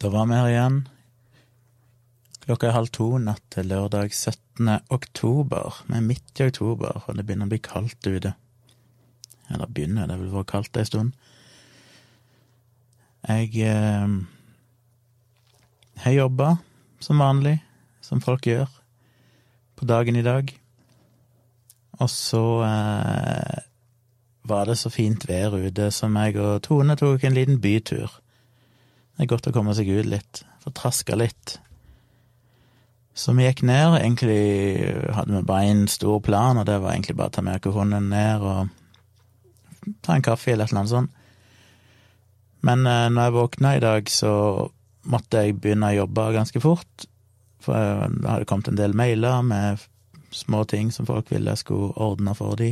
Da var vi her igjen. Klokka er halv to natt til lørdag 17. oktober. Vi er midt i oktober, og det begynner å bli kaldt ute. Eller begynner, det har vel vært kaldt ei stund. Jeg eh, har jobba som vanlig, som folk gjør, på dagen i dag. Og så eh, var det så fint vær ute, så jeg og Tone tok en liten bytur. Det er godt å komme seg ut litt, få traska litt. Så vi gikk ned. Egentlig hadde vi bare en stor plan, og det var egentlig bare å ta med oss ned og ta en kaffe eller et eller annet sånt. Men eh, når jeg våkna i dag, så måtte jeg begynne å jobbe ganske fort. For det hadde kommet en del mailer med små ting som folk ville jeg skulle ordne for de.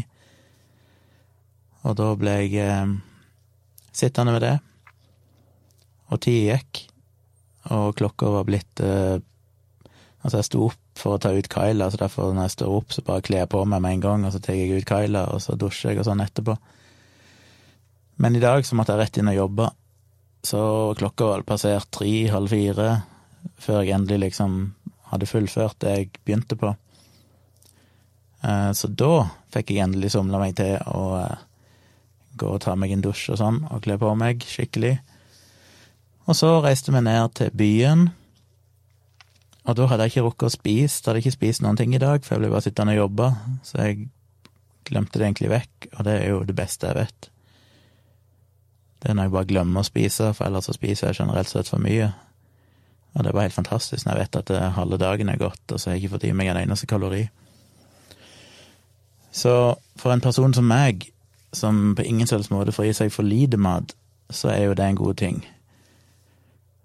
Og da ble jeg eh, sittende med det og tida gikk, og klokka var blitt eh, Altså, jeg sto opp for å ta ut Kyla, så derfor når jeg står opp, så bare kler jeg på meg med en gang, og så tar jeg ut Kyla, og så dusjer jeg og sånn etterpå. Men i dag så måtte jeg rett inn og jobbe, så klokka var passert tre, halv fire, før jeg endelig liksom hadde fullført det jeg begynte på. Eh, så da fikk jeg endelig somla meg til å eh, gå og ta meg en dusj og sånn, og kle på meg skikkelig. Og så reiste vi ned til byen, og da hadde jeg ikke rukket å spise, hadde ikke spist noen ting i dag, for jeg ble bare sittende og jobbe, så jeg glemte det egentlig vekk, og det er jo det beste jeg vet. Det er når jeg bare glemmer å spise, for ellers så spiser jeg generelt sett for mye. Og det var helt fantastisk når jeg vet at halve dagen er gått, og så har jeg ikke fått i meg en eneste kalori. Så for en person som meg, som på ingen slags måte får i seg for lite mat, så er jo det en god ting.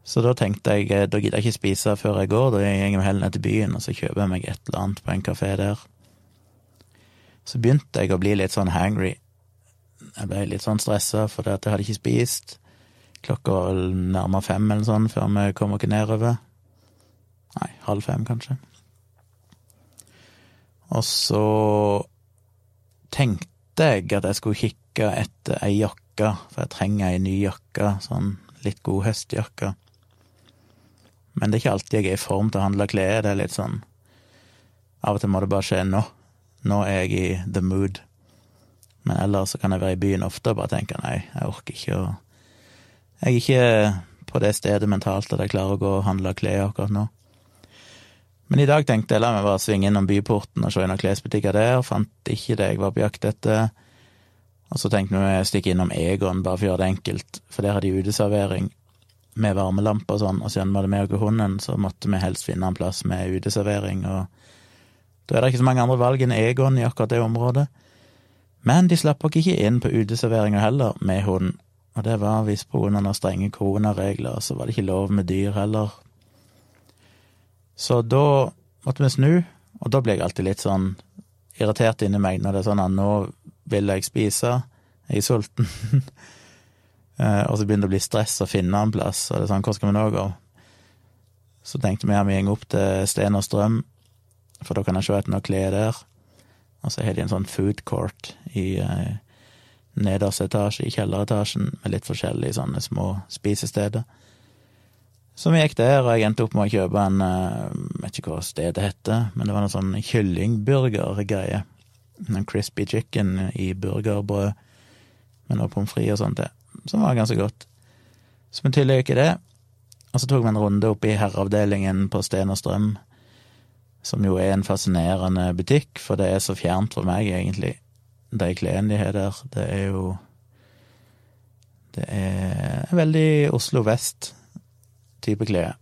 Så da tenkte jeg eh, da gidder jeg ikke spise før jeg går, da går jeg heller ned til byen og så kjøper jeg meg et eller annet på en kafé der. Så begynte jeg å bli litt sånn hangry. Jeg ble litt sånn stressa fordi at jeg hadde ikke spist. Klokka var nærmere fem eller sånn før vi kom oss nedover. Nei, halv fem, kanskje. Og så tenkte jeg at jeg skulle kikke etter ei jakke, for jeg trenger ei ny jakke, sånn litt god høstjakke. Men det er ikke alltid jeg er i form til å handle klær. Det er litt sånn Av og til må det bare skje nå. Nå er jeg i the mood. Men ellers så kan jeg være i byen ofte og bare tenke nei, jeg orker ikke å Jeg er ikke på det stedet mentalt at jeg klarer å gå og handle klær akkurat nå. Men i dag tenkte jeg la meg bare svinge innom byporten og se innom klesbutikker der. Fant ikke det jeg var på jakt etter. Og så tenkte vi å stikke innom Egon bare for å gjøre det enkelt, for der har de uteservering med varmelampe og sånn, og siden vi hadde med oss hunden, så måtte vi helst finne en plass med uteservering, og da er det ikke så mange andre valg enn Egon i akkurat det området. Men de slapp oss ikke inn på uteserveringa heller, med hund, og det var visst på grunn av strenge koronaregler, så var det ikke lov med dyr heller. Så da måtte vi snu, og da blir jeg alltid litt sånn irritert inni meg når det er sånn at nå vil jeg spise, jeg er sulten. Eh, og så begynner det å bli stress å finne en plass, og det er sånn, hvor skal vi nå gå? Så tenkte vi at vi går opp til Sten og Strøm, for da kan jeg etter noe klær der. Og så har de en sånn food court i eh, nederste etasje, i kjelleretasjen, med litt forskjellige sånne små spisesteder. Så vi gikk der, og jeg endte opp med å kjøpe en eh, vet ikke hva stedet heter, men det var en sånn kyllingburgergreie. En crispy chicken i burgerbrød med noe pommes frites og sånt til som var ganske godt. Så vi ikke det. Og så tok vi en runde opp i herreavdelingen på Sten og Strøm, som jo er en fascinerende butikk, for det er så fjernt for meg, egentlig. De klærne de har der, det er jo Det er veldig Oslo vest-type klær.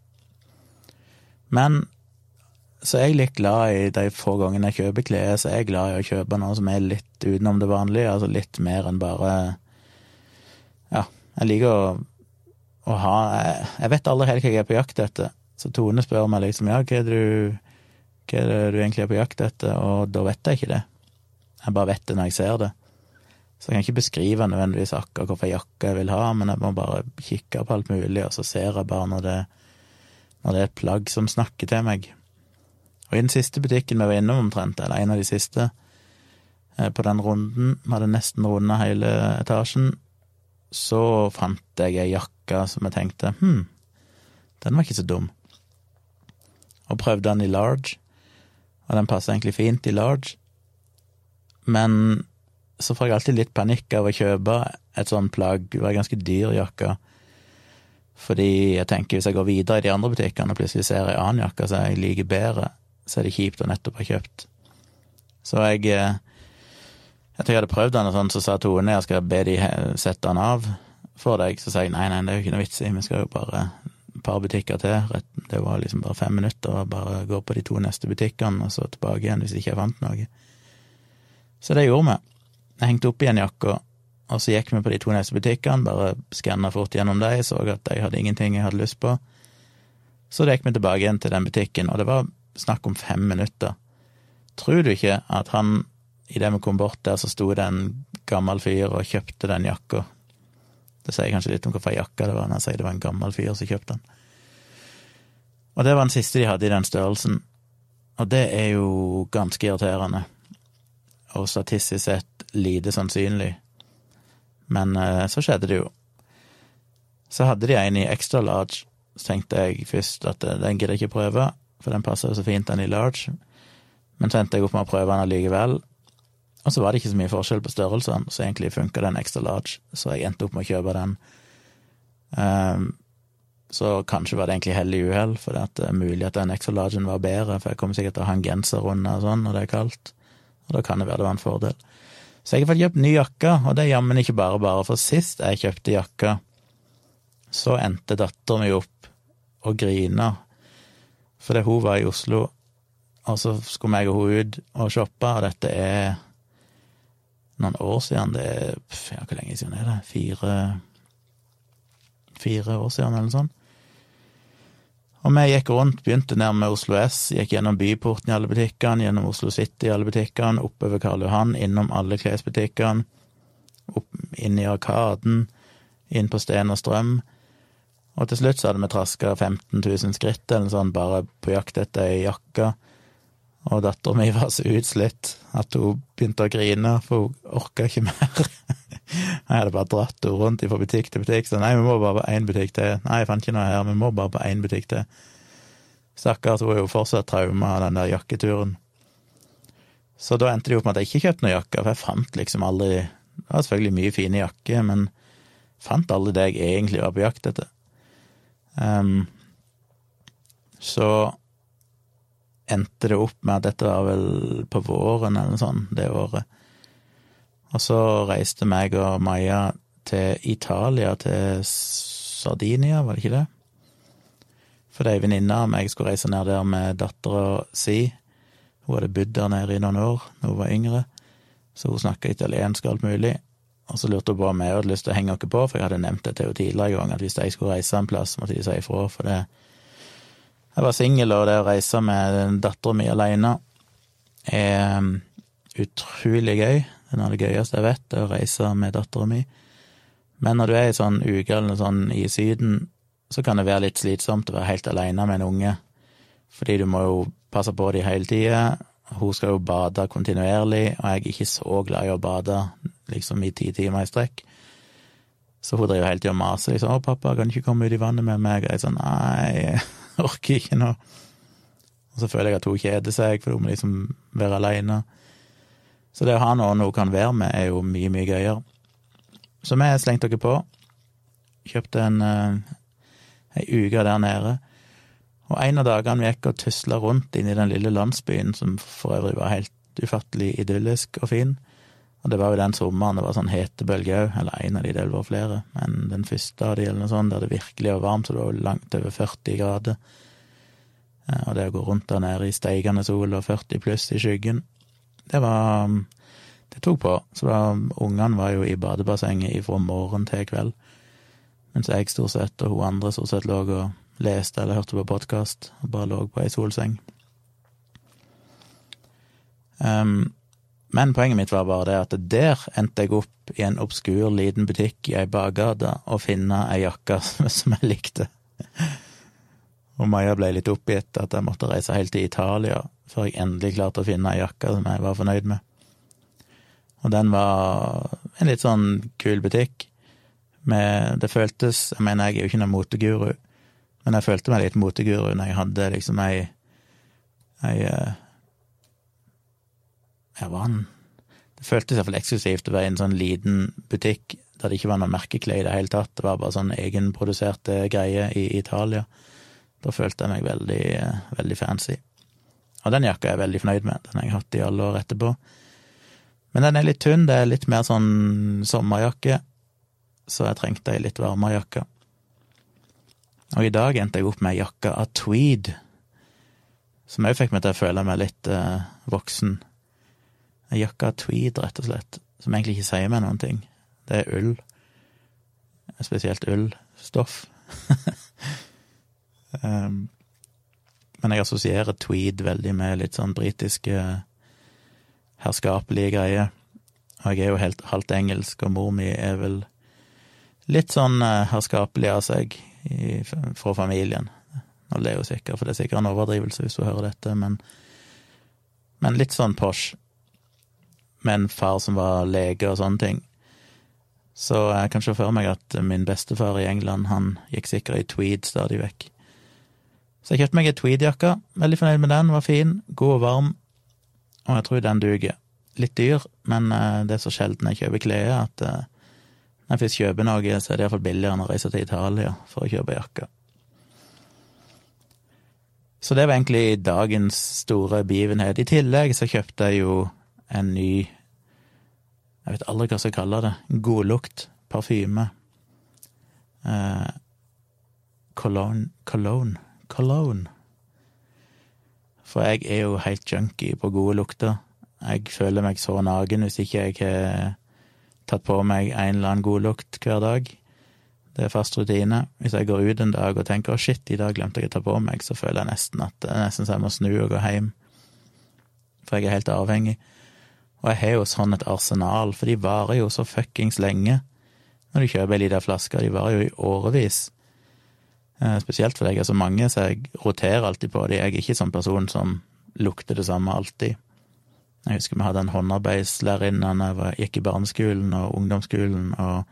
Men så er jeg litt glad i de få gangene jeg kjøper klær, så er jeg glad i å kjøpe noe som er litt utenom det vanlige, altså litt mer enn bare jeg liker å, å ha jeg, jeg, vet aldri helt hva jeg er på jakt etter. Så Tone spør meg liksom ja, hva er det du, hva er det du egentlig er på jakt etter, og da vet jeg ikke det. Jeg bare vet det når jeg ser det. Så jeg kan ikke beskrive nødvendigvis akkurat hvilken jakke jeg vil ha, men jeg må bare kikke på alt mulig, og så ser jeg bare når det, når det er et plagg som snakker til meg. Og i den siste butikken vi var innom omtrent, eller en av de siste, eh, på den runden, vi hadde nesten runda hele etasjen, så fant jeg ei jakke som jeg tenkte hm, Den var ikke så dum. Og prøvde den i large, og den passer egentlig fint i large. Men så får jeg alltid litt panikk av å kjøpe et sånt plagg. Det var en ganske dyr jakke. Fordi jeg tenker hvis jeg går videre i de andre butikkene og plutselig ser ei annen jakke som jeg liker bedre, så er det kjipt å nettopp ha kjøpt. Så jeg eh, Etter jeg hadde prøvd den, og sånn, så sa Tone jeg skal be de sette den av for deg. Så sa jeg nei, nei, det er jo ikke noe vits i, vi skal jo bare et par butikker til. Det var liksom bare fem minutter, og bare gå på de to neste butikkene, og så tilbake igjen hvis ikke jeg fant noe. Så det gjorde vi. Jeg hengte opp igjen jakka, og så gikk vi på de to neste butikkene, bare skanna fort gjennom dem, så at de hadde ingenting jeg hadde lyst på. Så gikk vi tilbake igjen til den butikken, og det var snakk om fem minutter. Tror du ikke at han, idet vi kom bort der, så sto det en gammel fyr og kjøpte den jakka? Det sier kanskje litt om hvorfor jakka det var, når jeg sier det var en gammel fyr som kjøpte den. Og det var den siste de hadde i den størrelsen, og det er jo ganske irriterende og statistisk sett lite sannsynlig. Men eh, så skjedde det jo. Så hadde de en i extra large, så tenkte jeg først at eh, den gidder jeg ikke prøve, for den passer jo så fint, den i large. Men så endte jeg opp med å prøve den allikevel, og så var det ikke så mye forskjell på størrelsen, så egentlig funka den extra large, så jeg endte opp med å kjøpe den. Um, så kanskje var det egentlig hell i uhell, for det er mulig at den extra largen var bedre, for jeg kommer sikkert til å ha en genser under og sånn når det er kaldt og da kan det være det var en fordel. Så jeg har fått kjøpt ny jakke, og det er jammen ikke bare bare, for sist jeg kjøpte jakka, så endte datteren min opp og grina fordi hun var i Oslo, og så skulle meg og hun ut og shoppe, og dette er noen år siden, det er ja, Hvor lenge siden er det? Fire Fire år siden, eller noe sånt. Og vi gikk rundt, begynte nærme Oslo S, gikk gjennom Byporten i alle butikkene, gjennom Oslo City i alle butikkene, oppover Karl Johan, innom alle klesbutikkene, inn i Arkaden, inn på Sten og Strøm. Og til slutt så hadde vi traska 15 000 skritt eller noe sånt, bare på jakt etter ei jakke. Og dattera mi var så utslitt at hun begynte å grine, for hun orka ikke mer. Jeg hadde bare dratt henne rundt fra butikk til butikk. Så nei, vi må bare på én butikk til. Nei, jeg fant ikke noe her, vi må bare på én butikk til. Stakkars, hun er jo fortsatt trauma av den der jakketuren. Så da endte det jo opp med at jeg ikke kjøpte noen jakker, for jeg fant liksom aldri Det var selvfølgelig mye fine jakker, men fant aldri det jeg egentlig var på jakt etter. Um, så endte det opp med at dette var vel på våren eller noe sånt det året. Og så reiste meg og Maja til Italia, til Sardinia, var det ikke det? For ei venninne av meg skulle reise ned der med dattera si. Hun hadde bodd der nede i noen år da hun var yngre, så hun snakka italiensk og alt mulig. Og så lurte hun på om jeg hadde lyst til å henge oss på, for jeg hadde nevnt det til henne tidligere en gang, at hvis jeg skulle reise en plass, måtte de si ifra, for det Jeg var singel, og det å reise med dattera mi aleine er utrolig gøy. Det er noe av det gøyeste jeg vet, det å reise med dattera mi. Men når du er i sånn uke eller sånn i Syden, så kan det være litt slitsomt å være helt aleine med en unge, fordi du må jo passe på dem hele tida. Hun skal jo bade kontinuerlig, og jeg er ikke så glad i å bade liksom i ti timer i strekk. Så hun driver hele tida og maser liksom 'Å, pappa, kan du ikke komme ut i vannet med meg?' Og jeg er sånn 'Nei, orker ikke nå'. Og så føler jeg at hun kjeder seg, for hun må liksom være aleine. Så det å ha noen hun kan være med, er jo mye, mye gøyere. Så vi slengte dere på. Kjøpte en ei uke der nede. Og en av dagene vi gikk og tusla rundt inn i den lille landsbyen, som for øvrig var helt ufattelig idyllisk og fin. Og det var jo den sommeren det var sånn hetebølge òg, eller en av de, det var flere, men den første av de, eller noe sånt, der det virkelig var varmt, så det var langt over 40 grader. Og det å gå rundt der nede i steikende sol og 40 pluss i skyggen, det var Det tok på. Så da ungene var jo i badebassenget ifra morgen til kveld. Mens jeg stort sett, og hun andre stort sett lå og leste eller hørte på podkast, og bare lå på ei solseng. Um, men poenget mitt var bare det at der endte jeg opp i en obskur liten butikk i ei bakgate og finne ei jakke som jeg likte. Og Maja ble litt oppgitt at jeg måtte reise helt til Italia før jeg endelig klarte å finne ei jakke som jeg var fornøyd med. Og den var en litt sånn kul butikk. Med, det føltes Jeg mener, jeg er jo ikke noen moteguru, Men jeg følte meg litt moteguru når jeg hadde liksom ei ei Jeg var han Det føltes iallfall eksklusivt å være i en sånn liten butikk der det ikke var noe merkeklær i det hele tatt. Det var bare sånn egenproduserte greier i Italia. Da følte jeg meg veldig, eh, veldig fancy. Og den jakka er jeg veldig fornøyd med. Den har jeg hatt i alle år etterpå. Men den er litt tynn, det er litt mer sånn sommerjakke, så jeg trengte ei litt varmere jakke. Og i dag endte jeg opp med ei jakke av tweed, som òg fikk meg til å føle meg litt eh, voksen. Ei jakke av tweed, rett og slett, som egentlig ikke sier meg noen ting. Det er ull. Spesielt ullstoff. um, men jeg assosierer tweed veldig med litt sånn britiske herskapelige greier. Og jeg er jo helt halvt engelsk, og mor mi er vel litt sånn eh, herskapelig av seg i, fra familien. Nå ler hun sikkert, for det er sikkert en overdrivelse hvis hun hører dette, men, men litt sånn posh. Med en far som var lege og sånne ting. Så jeg kan se for meg at min bestefar i England, han gikk sikkert i tweed stadig vekk. Så jeg kjøpte meg ei tweedjakke, veldig fornøyd med den, var fin, god og varm, og jeg tror den duger. Litt dyr, men eh, det er så sjelden jeg kjøper klær at eh, når jeg først kjøper noe, så er det iallfall billigere enn å reise til Italia for å kjøpe jakke. Så det var egentlig dagens store begivenhet. I tillegg så kjøpte jeg jo en ny Jeg vet aldri hva jeg skal kalle det. Godlukt. Parfyme. Eh, cologne Cologne. Cologne. For jeg er jo helt junkie på gode lukter. Jeg føler meg så naken hvis ikke jeg har tatt på meg en eller annen god lukt hver dag. Det er fast rutine. Hvis jeg går ut en dag og tenker 'å, shit, i dag glemte jeg å ta på meg', så føler jeg nesten at det er nesten så jeg må snu og gå hjem. For jeg er helt avhengig. Og jeg har jo sånn et arsenal, for de varer jo så fuckings lenge. Når du kjøper ei lita flaske, de varer jo i årevis. Eh, spesielt fordi jeg er så mange, så jeg roterer alltid på de. Jeg er ikke sånn person som lukter det samme alltid. Jeg husker vi hadde en håndarbeidslærerinne da jeg gikk i barneskolen og ungdomsskolen, og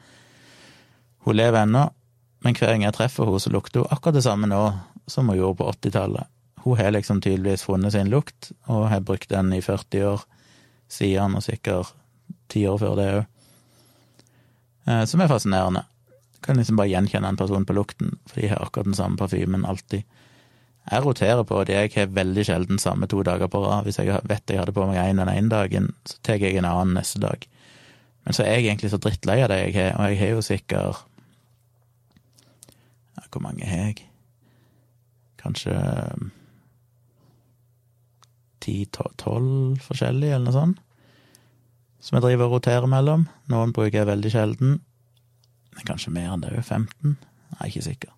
hun lever ennå, men hver gang jeg treffer henne, så lukter hun akkurat det samme nå som hun gjorde på 80-tallet. Hun har liksom tydeligvis funnet sin lukt, og har brukt den i 40 år siden, og sikkert ti år før det òg. Eh, som er fascinerende. Kan liksom bare gjenkjenne en person på lukten, for de har akkurat den samme parfymen alltid. Jeg roterer på det. Jeg har veldig sjelden samme to dager på rad. Hvis jeg vet jeg hadde på meg én den ene dagen, så tar jeg en annen neste dag. Men så er jeg egentlig så drittlei av det jeg har, og jeg har jo sikkert Hvor mange har jeg? Kanskje ti-tolv forskjellige, eller noe sånt, som jeg driver og roterer mellom. Noen bruker jeg veldig sjelden. Men kanskje mer enn det, 15? Nei, ikke sikker.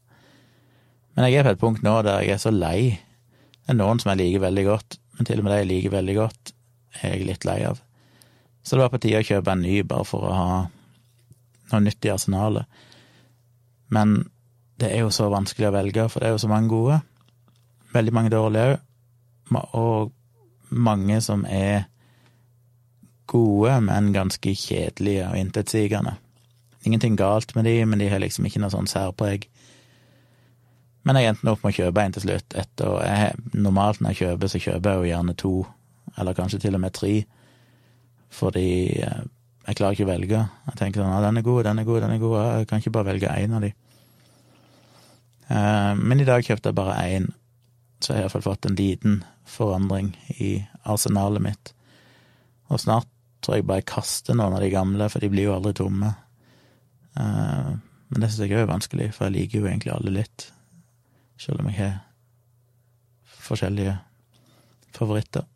Men jeg er på et punkt nå der jeg er så lei. Det er noen som jeg liker veldig godt, men til og med det jeg liker veldig godt, er jeg litt lei av. Så det var på tide å kjøpe en ny, bare for å ha noe nytt i arsenalet. Men det er jo så vanskelig å velge, for det er jo så mange gode. Veldig mange dårlige òg. Og mange som er gode, men ganske kjedelige og intetsigende. Ingenting galt med de, men de har liksom ikke noe sånn særpreg. Men jeg endte opp med å kjøpe en til slutt. Etter, jeg, normalt når jeg kjøper, så kjøper jeg jo gjerne to, eller kanskje til og med tre, fordi eh, jeg klarer ikke å velge. Jeg tenker sånn ja, den er god, den er god, den er god, jeg kan ikke bare velge én av de. Eh, men i dag kjøpte jeg bare én, så har jeg iallfall fått en liten forandring i arsenalet mitt. Og snart tror jeg bare jeg kaster noen av de gamle, for de blir jo aldri tomme. Uh, men det syns jeg òg er vanskelig, for jeg liker jo egentlig alle litt selv om jeg har forskjellige favoritter.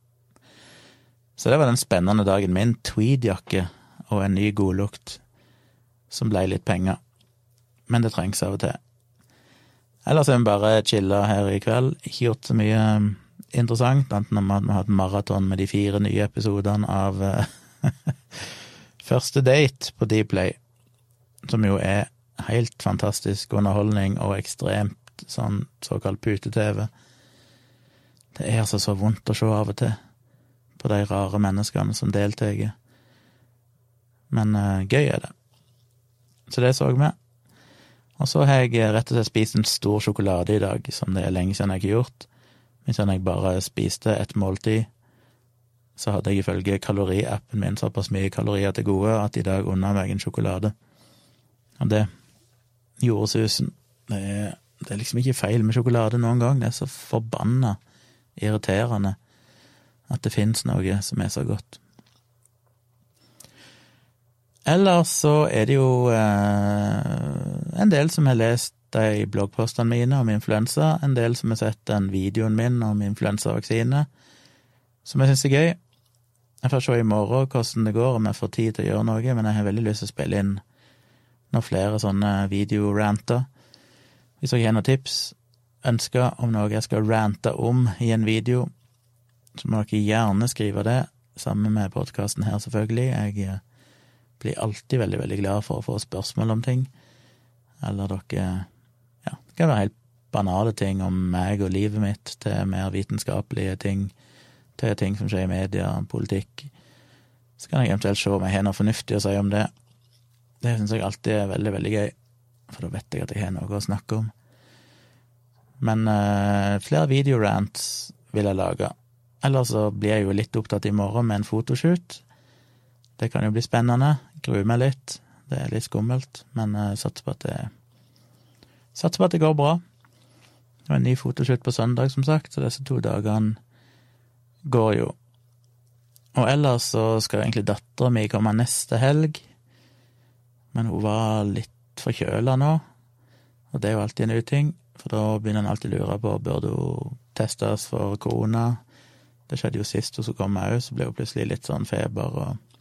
Så det var den spennende dagen min. Tweedjakke og en ny godlukt som ble litt penger. Men det trengs av og til. Ellers har vi bare chilla her i kveld. Ikke gjort så mye um, interessant, enten om at vi har hatt maraton med de fire nye episodene av uh, Første date på Dplay, som jo er helt fantastisk underholdning og ekstremt sånn såkalt pute-TV. Det er altså så vondt å se av og til på de rare menneskene som deltar. Men uh, gøy er det. Så det så vi. Og så har jeg rett og slett spist en stor sjokolade i dag, som det er lenge siden jeg har gjort. Men siden jeg bare spiste et måltid, så hadde jeg ifølge kaloriappen min såpass mye kalorier til gode at i dag unna meg en sjokolade. Og det gjorde susen. Det er, det er liksom ikke feil med sjokolade noen gang, det er så forbanna irriterende at det fins noe som er så godt. Ellers så er det jo eh, en del som har lest de bloggpostene mine om influensa, en del som har sett den videoen min om influensavaksine, som jeg syns er gøy. Jeg får se i morgen hvordan det går, om jeg får tid til å gjøre noe, men jeg har veldig lyst til å spille inn noen flere sånne videoranter. Hvis dere har noen tips, ønsker om noe jeg skal rante om i en video, så må dere gjerne skrive det, sammen med podkasten her, selvfølgelig. Jeg eh, blir alltid veldig, veldig glad for å få spørsmål om ting. Eller dere Ja, det kan være helt banale ting om meg og livet mitt, til mer vitenskapelige ting, til ting som skjer i media, politikk. Så kan jeg eventuelt se om jeg har noe fornuftig å si om det. Det syns jeg alltid er veldig, veldig gøy, for da vet jeg at jeg har noe å snakke om. Men øh, flere videorants vil jeg lage. Eller så blir jeg jo litt opptatt i morgen med en fotoshoot. Det kan jo bli spennende. Gruer meg litt. Det er litt skummelt, men jeg satser på at det Satser på at det går bra. Det var en ny fotoshoot på søndag, som sagt, så disse to dagene går jo. Og ellers så skal jo egentlig dattera mi komme neste helg, men hun var litt forkjøla nå, og det er jo alltid en uting, for da begynner en alltid å lure på burde hun testes for korona. Det skjedde jo sist hun skulle komme òg, så ble hun plutselig litt sånn feber og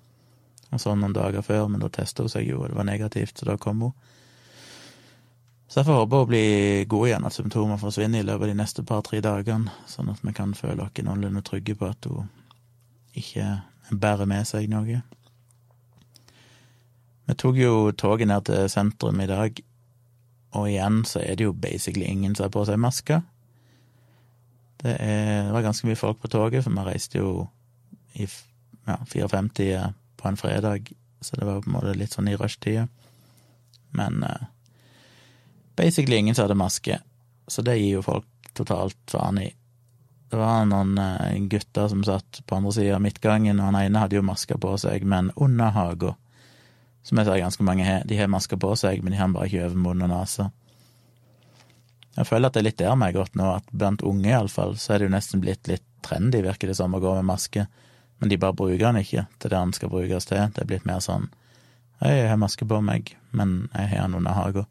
og sånn noen dager før, men da testa hun seg jo, og det var negativt, så da kom hun. Så jeg får håpe å bli god igjen, at symptomer forsvinner i løpet av de neste par-tre dagene, sånn at vi kan føle oss noenlunde trygge på at hun ikke bærer med seg noe. Vi tok jo toget ned til sentrum i dag, og igjen så er det jo basically ingen som har på seg maske. Det, er, det var ganske mye folk på toget, for vi reiste jo i ja, 54 på en fredag, så det var på en måte litt sånn i rushtida. Men uh, basically ingen som hadde maske, så det gir jo folk totalt faen i. Det var noen uh, gutter som satt på andre sida av midtgangen, og han ene hadde jo maske på seg, men under haga, som jeg ser ganske mange har, de har masker på seg, men de har bare ikke over munn og nese. Jeg føler at det er litt der har gått nå, at blant unge iallfall, så er det jo nesten blitt litt trendy, virker det som, å gå med maske. Men de bare bruker den ikke til det den skal brukes til. Det er blitt mer sånn Hei, jeg har maske på meg, men jeg har den under hagen.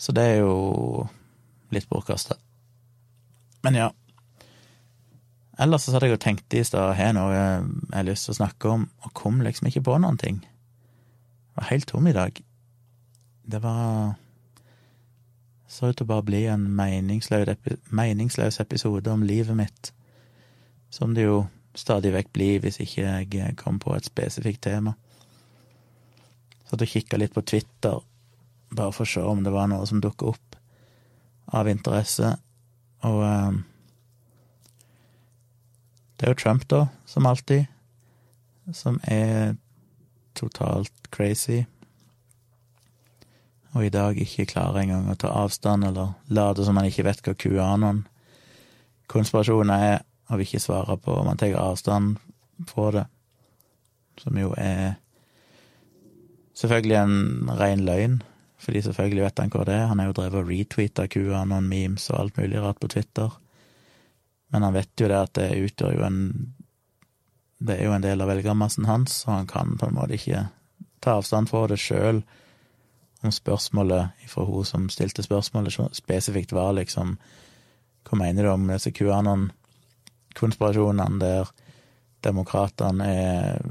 Så det er jo litt bortkasta. Men ja. Ellers så hadde jeg jo tenkt i stad har noe jeg har lyst til å snakke om, og kom liksom ikke på noen ting. Jeg var helt tom i dag. Det var Så ut til å bare bli en meningsløs episode om livet mitt, som det jo stadig vekk bli hvis ikke jeg kom på et spesifikt tema. Så og kikka litt på Twitter, bare for å se om det var noe som dukka opp av interesse, og um, det er jo Trump, da, som alltid, som er totalt crazy, og i dag ikke klarer engang å ta avstand eller late som han ikke vet hva QAnon-konspirasjoner er og vil ikke svare på om han tar avstand fra det, som jo er selvfølgelig en ren løgn, fordi selvfølgelig vet han hva det er. Han har jo drevet og retweeta kua noen memes og alt mulig rart på Twitter, men han vet jo det at det utgjør jo en Det er jo en del av velgermassen hans, og han kan på en måte ikke ta avstand fra det sjøl om spørsmålet fra hun som stilte spørsmålet, spesifikt var liksom Hva mener du om disse QAnon konspirasjonene der demokratene er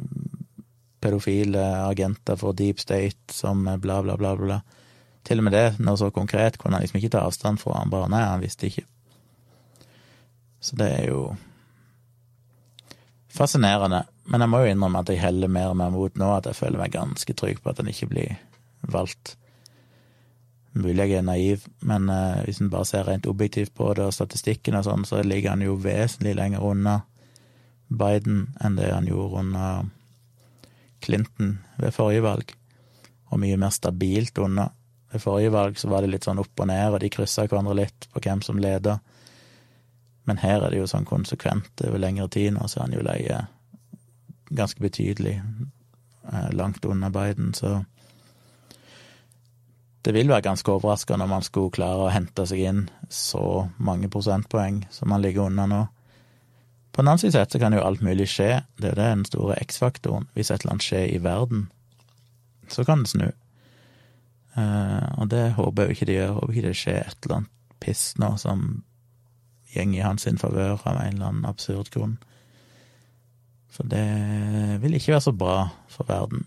pedofile agenter for deep state som bla, bla, bla, bla. Til og med det, noe så konkret, kunne han liksom ikke ta avstand fra. Han bare nei, han visste ikke. Så det er jo fascinerende. Men jeg må jo innrømme at jeg heller mer og mer mot nå, at jeg føler meg ganske trygg på at han ikke blir valgt. Mulig jeg er naiv, men uh, hvis en bare ser rent objektivt på det og statistikken og sånn, så ligger han jo vesentlig lenger unna Biden enn det han gjorde under Clinton ved forrige valg, og mye mer stabilt unna. Ved forrige valg så var det litt sånn opp og ned, og de kryssa hverandre litt på hvem som leda. Men her er det jo sånn konsekvent over lengre tid nå, så er han jo leie ganske betydelig eh, langt unna Biden, så det vil være ganske overraskende om han skulle klare å hente seg inn så mange prosentpoeng som han ligger unna nå. På den annen side så kan jo alt mulig skje, det er det den store X-faktoren. Hvis et eller annet skjer i verden, så kan det snu. Uh, og det håper jeg ikke de gjør. Håper ikke det skjer et eller annet piss nå som går i hans favør av en eller annen absurd grunn. For det vil ikke være så bra for verden.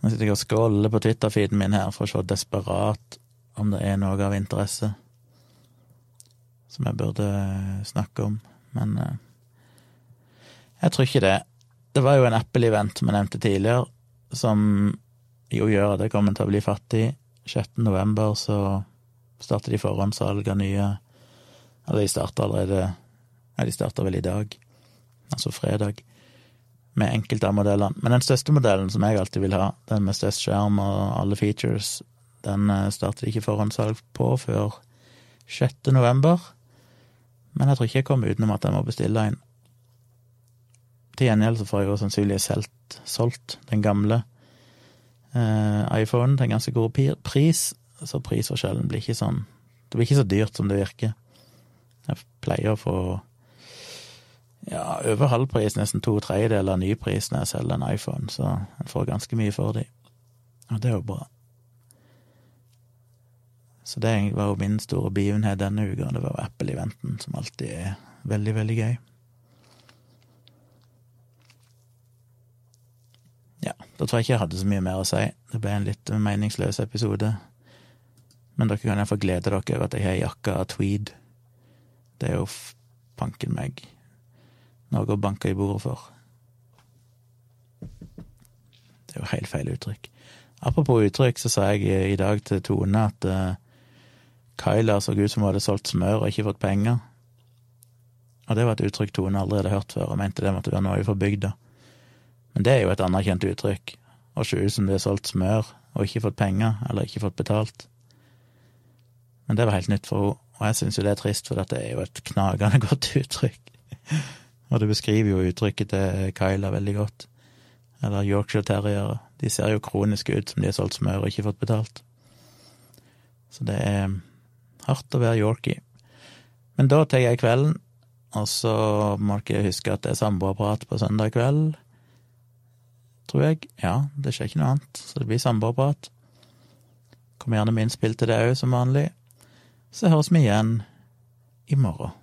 Nå sitter jeg og scroller på Twitter-feeden min her for å se desperat om det er noe av interesse som jeg burde snakke om, men uh, jeg tror ikke det. Det var jo en Apple-event vi nevnte tidligere, som jo gjør at jeg kommer til å bli fattig. 6. november så starter de forhåndssalg av nye Eller de starter allerede Ja, de starter vel i dag, altså fredag, med enkelte av modellene. Men den største modellen som jeg alltid vil ha, den med størst skjerm og alle features, den startet starter de ikke forhåndssalg på før 6. november. Men jeg tror ikke jeg kommer utenom at jeg må bestille en. Til gjengjeld så får jeg jo sannsynligvis solgt, solgt den gamle eh, iPhonen til en ganske god pris, så prisforskjellen blir ikke sånn Det blir ikke så dyrt som det virker. Jeg pleier å få ja, over halv pris, nesten to tredjedeler av nypris når jeg selger en iPhone, så jeg får ganske mye for dem. Og det er jo bra. Så det var jo min store begivenhet denne uka, det var Apple-eventen, som alltid er veldig, veldig gøy. Ja, da tror jeg ikke jeg hadde så mye mer å si. Det ble en litt meningsløs episode. Men dere kan iallfall glede dere over at jeg har jakka av tweed. Det er jo panken meg noe å banke i bordet for. Det er jo helt feil uttrykk. Apropos uttrykk, så sa jeg i dag til Tone at uh, Kyla så ut som hun hadde solgt smør og ikke fått penger. Og det var et uttrykk Tone aldri hadde hørt før, og mente det måtte være noe for bygda. Men det er jo et anerkjent uttrykk, å se ut som det er solgt smør og ikke fått penger, eller ikke fått betalt. Men det var helt nytt for henne, og jeg syns jo det er trist, for dette er jo et knagende godt uttrykk. Og det beskriver jo uttrykket til Kyla veldig godt. Eller Yorkshire Terriere. De ser jo kronisk ut som de har solgt smør og ikke fått betalt. Så det er Hardt å være yorkie. Men da tar jeg kvelden, og så må dere huske at det er samboerprat på søndag kveld. Tror jeg. Ja, det skjer ikke noe annet, så det blir samboerprat. Kom gjerne med innspill til det òg, som vanlig. Så høres vi igjen i morgen.